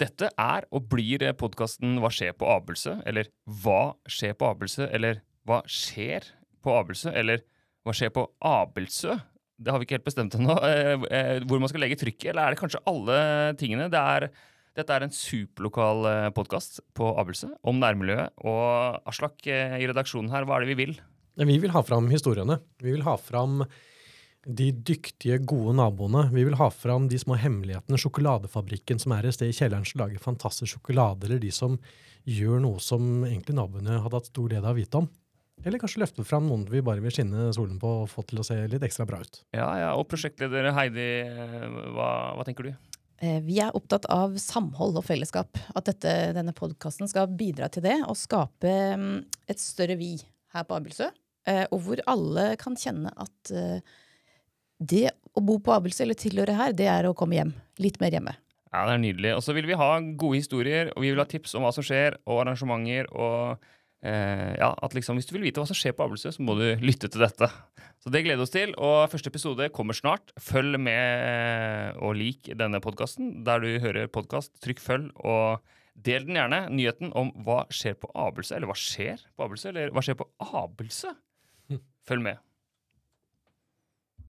Dette er og blir podkasten Hva skjer på Abelsø? Eller Hva skjer på Abelsø? Eller Hva skjer på Abelsø? Eller Hva skjer på Abelsø? Det har vi ikke helt bestemt ennå. Eh, eh, hvor man skal legge trykket. Eller er det kanskje alle tingene? Det er, dette er en superlokal eh, podkast på Abelsø om nærmiljøet. Og Aslak eh, i redaksjonen her, hva er det vi vil? Vi vil ha fram historiene. Vi vil ha fram de dyktige, gode naboene. Vi vil ha fram de små hemmelighetene. Sjokoladefabrikken som er et sted i kjelleren som lager fantastisk sjokolade, eller de som gjør noe som egentlig naboene hadde hatt stor glede av å vite om. Eller kanskje løfte fram noen vi bare vil skinne solen på og få til å se litt ekstra bra ut. Ja, ja, Og prosjektleder Heidi, eh, hva, hva tenker du? Eh, vi er opptatt av samhold og fellesskap. At dette, denne podkasten skal bidra til det og skape mm, et større vi her på Abelsø. Eh, og hvor alle kan kjenne at det å bo på Abelse eller tilhøre her, det er å komme hjem. Litt mer hjemme. Ja, det er nydelig. Og så vil vi ha gode historier, og vi vil ha tips om hva som skjer, og arrangementer. og eh, ja, at liksom, Hvis du vil vite hva som skjer på Abelsø, så må du lytte til dette. Så det gleder vi oss til. Og første episode kommer snart. Følg med og lik denne podkasten. Der du hører podkast, trykk følg, og del den gjerne. Nyheten om hva skjer på Abelsø, eller hva skjer på Abelsø, eller hva skjer på Abelsø. Følg med.